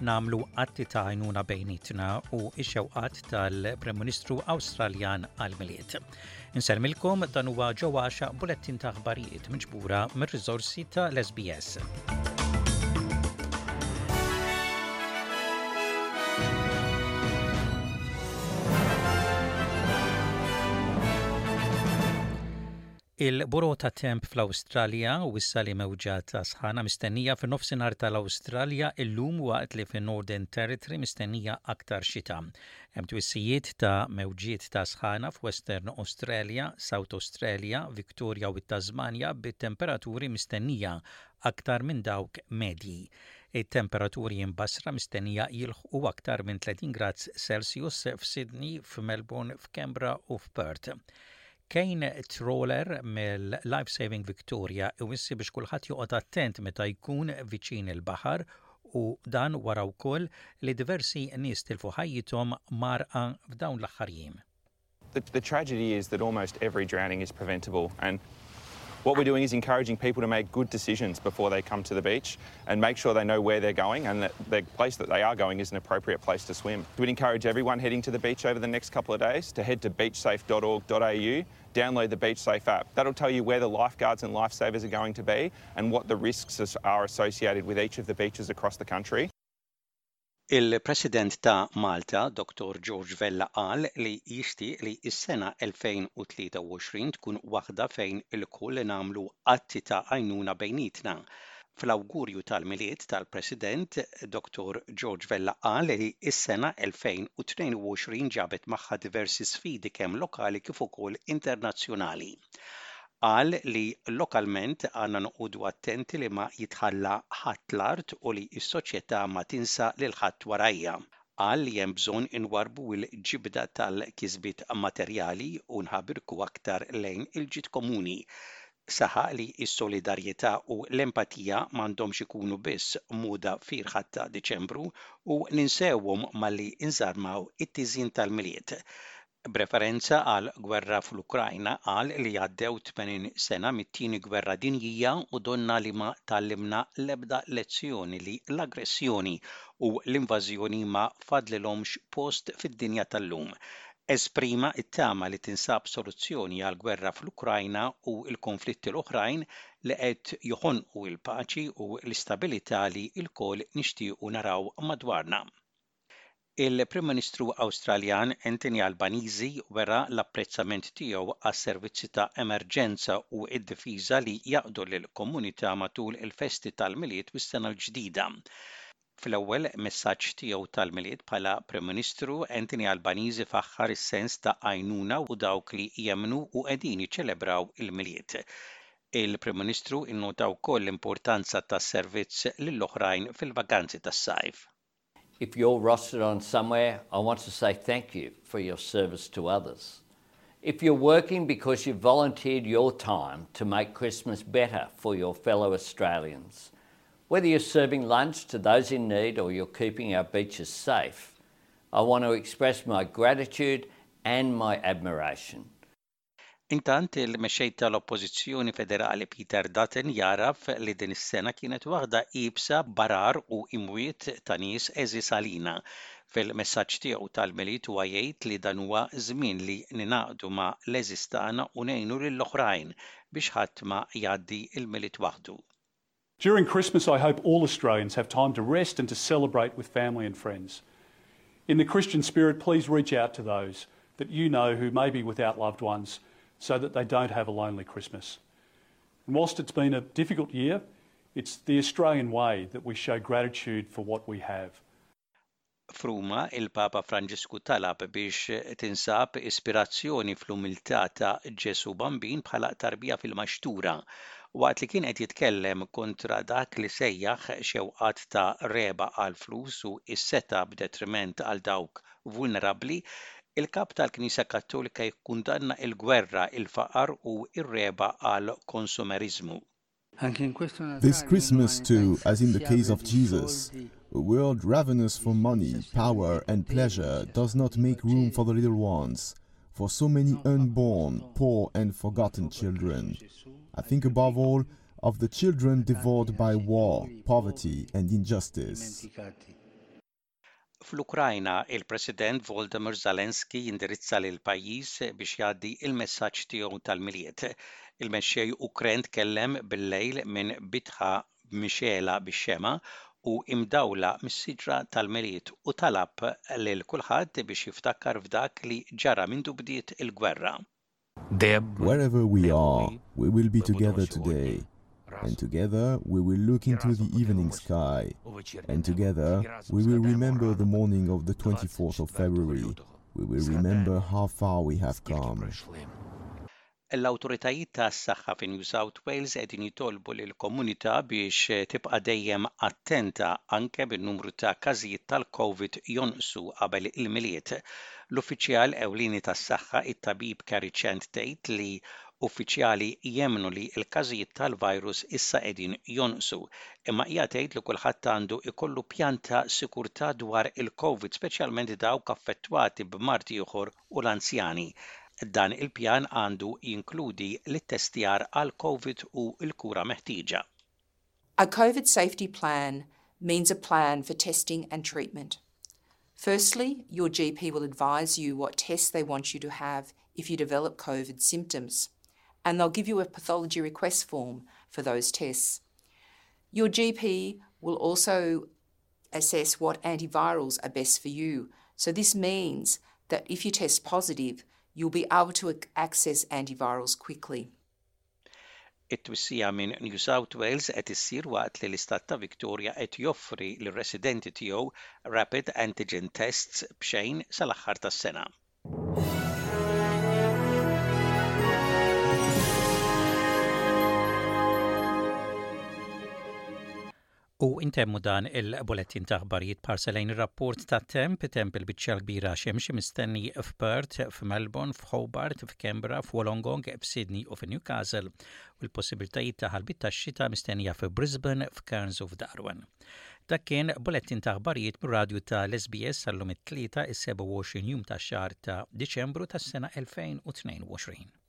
nagħmlu atti ta' għajnuna bejnietna u x-xewqat tal-Prim Ministru Awstraljan għall-Milied. Inselmilkom dan huwa ġo għaxa bulettin ta' aħbarijiet miġbura mir-riżorsi ta' l-SBS. Il-Bureau tat-Temp fl-Awstralja wissa li mewġa ta' sħana mistennija fin-Nofsinhar tal-Awstralja llum waqt li fin-Northern Territory mistennija aktar xita. Hemm twissijiet ta' mewġiet ta' sħana f'Western Australia, South Australia, Victoria u t-Tasmanja bit-temperaturi mistennija aktar minn dawk medji. It-temperaturi mbassra mistennija jilħqu aktar minn 30 grad Celsius f'Sydney, f'Melbourne, f'Canberra u f'Perth. Kejn troller mill-Life Saving Victoria iwissi biex kulħadd joqgħod attent meta jkun viċin il-baħar u dan wara wkoll li diversi nies tilfu ħajjithom mgħarrqa f'dawn l-aħħar jiem. The tragedy is that almost every drowning is preventable and what we're doing is encouraging people to make good decisions before they come to the beach. and make sure they know where they're going and that the place that they are going is an appropriate place to swim. We'd encourage everyone heading to the beach over the next couple of days to head to beachsafe.org.au, download the BeachSafe app. That'll tell you where the lifeguards and lifesavers are going to be and what the risks are associated with each of the beaches across the country. Il-President ta' Malta, Dottor George Vella qal li jixtieq li s-sena 2023 tkun waħda fejn ilkoll nagħmlu atti ta' għajnuna bejnietna. Fl-awgurju tal-Milied tal-President, Dottor George Vella qal li s-sena 2022 ġabet magħha diversi sfidi kemm lokali kif ukoll internazzjonali. Qal li lokalment għandna noqogħdu attenti li ma jitħalla ħadd l-art u li s-soċjetà ma tinsa lil ħadd warajha. Qal li hemm bżonn inwarrbu l-ġibda tal-kisbiet materjali u nħabirku aktar lejn il-ġid komuni. Saħaq li s-solidarjetà u l-empatija m'għandhomx ikunu biss moda f'firħa ta' Diċembru u ninsewhom malli nżarmaw it-tiżjin tal-Milied. B'referenza għall-gwerra fl-Ukrajna qal li għaddew 80 sena mit-Tieni Gwerra Dinjija u donna li ma tgħallimna l-ebda lezzjoni li l-aggressjoni u l-invażjoni ma fadlilhomx post fid-dinja tal-lum. Esprima t-tama li tinsab soluzzjoni għall-gwerra fl-Ukrajna u l-konflitti l-oħrajn li qed joħonqu l-paċi u l-istabilità li lkoll nixtiequ naraw madwarna. Il-Prim Ministru Awstraljan Anthony Albanese wera l-apprezzament tiegħu għas-servizzi ta' emerġenza u d-difiża li jaqdu lill-komunità matul il-festi tal-Milied u s-Sena l-Ġdida. Fl-ewwel messaġġ tiegħu tal-Milied bħala Prim Ministru, Anthony Albanese faħħar is-sens ta' għajnuna u dawk li jemmnu u qegħdin jiċċelebraw il-Milied. Il-Prim Ministru nnota wkoll l-importanza tas-servizz lill-oħrajn fil-vakanzi tas-sajf. if you're rostered on somewhere, I want to say thank you for your service to others. If you're working because you've volunteered your time to make Christmas better for your fellow Australians, whether you're serving lunch to those in need or you're keeping our beaches safe, I want to express my gratitude and my admiration. Intant, il-Mexxej tal-Oppożizzjoni Federali Peter Dutton jagħraf li din is-sena kienet waħda iebsa b'għarar u imwiet ta' nies għeżież għalina. Fil-messaġġ tiegħu tal-Milied huwa jgħid li dan huwa żmien li ningħaqdu ma' l-għeżież tagħna u ngħinu lill-oħrajn biex ħadd ma jgħaddi l-Milied waħdu. During Christmas, I hope all Australians have time to rest and to celebrate with family and friends. In the Christian spirit, please reach out to those that you know who may be without loved ones so that they don't have a lonely Christmas. And whilst it's been a difficult year, it's the Australian way that we show gratitude for what we have. f'Ruma, il-Papa Franġisku talab biex tinsab ispirazzjoni fl-umiltà ta' Ġesù Bambin bħala tarbija fil-maxtura, waqt li kien qed jitkellem kontra dak li sejjaħ xewqat ta' regħba għall-flus u s-setgħa b'detriment għal dawk vulnerabbli, il-Kap tal-Knisja Kattolika jikkundanna l-gwerra, il-faqar u r-regħba għall-konsumeriżmu. This Christmas too, as in the case of Jesus, a world ravenous for money, power and pleasure does not make room for the little ones, for so many unborn, poor and forgotten children. I think above all of the children devoured by war, poverty and injustice. Fl-Ukrajna, il-President Volodymyr Zelensky jindirizza lill-pajjiż biex jgħaddi l-messaġġ tiegħu tal-Milied. Il-mexxej Ukren tkellem bil-lejl minn bitħa mixegħla bix-xemgħa u imdawla mis-siġra tal-Milied u talab lil kulħadd biex jiftakar f'dak li ġara mindu bdiet il-gwerra. Deb. Wherever we are, we will be together today, and together we will look into the evening sky, and together we will remember the morning of the 24th of February, we will remember how far we have come. L-awtoritajiet tas-saħħa fi New South Wales qegħdin jitolbu lill-komunità biex tibqa' dejjem attenta anke bin-numru ta' każijiet tal-Covid jonqsu qabel il-Milied. L-uffiċjal ewlieni tas-saħħa, it-Tabib Carrie Chant tgħid li uffiċjali jemmnu li l-każijiet tal-virus issa qegħdin jonqsu, imma hija tgħid li kulħadd għandu jkollu pjan ta' sikurtà dwar il-Covid speċjalment dawk affettwati b'mard ieħor u l-anzjani. Dan il-pjan għandu jinkludi l-ittestjar għall-Covid u l-kura meħtieġa. A COVID safety plan means a plan for testing and treatment. Firstly, your GP will advise you what tests they want you to have if you develop COVID symptoms. and they'll give you a pathology request form for those tests. Your GP will also assess what antivirals are best for you. So, this means that if you test positive, you'll be able to access antivirals quickly. It-twissija minn New South Wales qed issir waqt li l-Istat ta' Victoria qed joffri lir-residenti tiegħu rapid antigen tests b'xejn sal-aħħar tas-sena. U intemmu dan il-bulettin ta' aħbarijiet b'ħarsa lejn ir-rapport tat-temp, temp il-biċċa l-kbira xemx mistenni f'Perth, f'Melbourne, f'Hobart, f'Canberra, f'Wollongong, f'Sydney u fi Newcastle, u l-possibiltajiet ta' ħalbiet tax-xita mistennija fi Brisbane, f'Cairns u f'Darwin. Dak kien bulettin ta' aħbarijiet mir-radju tal-SBS għal lum it-Tlieta is-27 jum tax-xahar ta' Diċembru tas-sena 2022.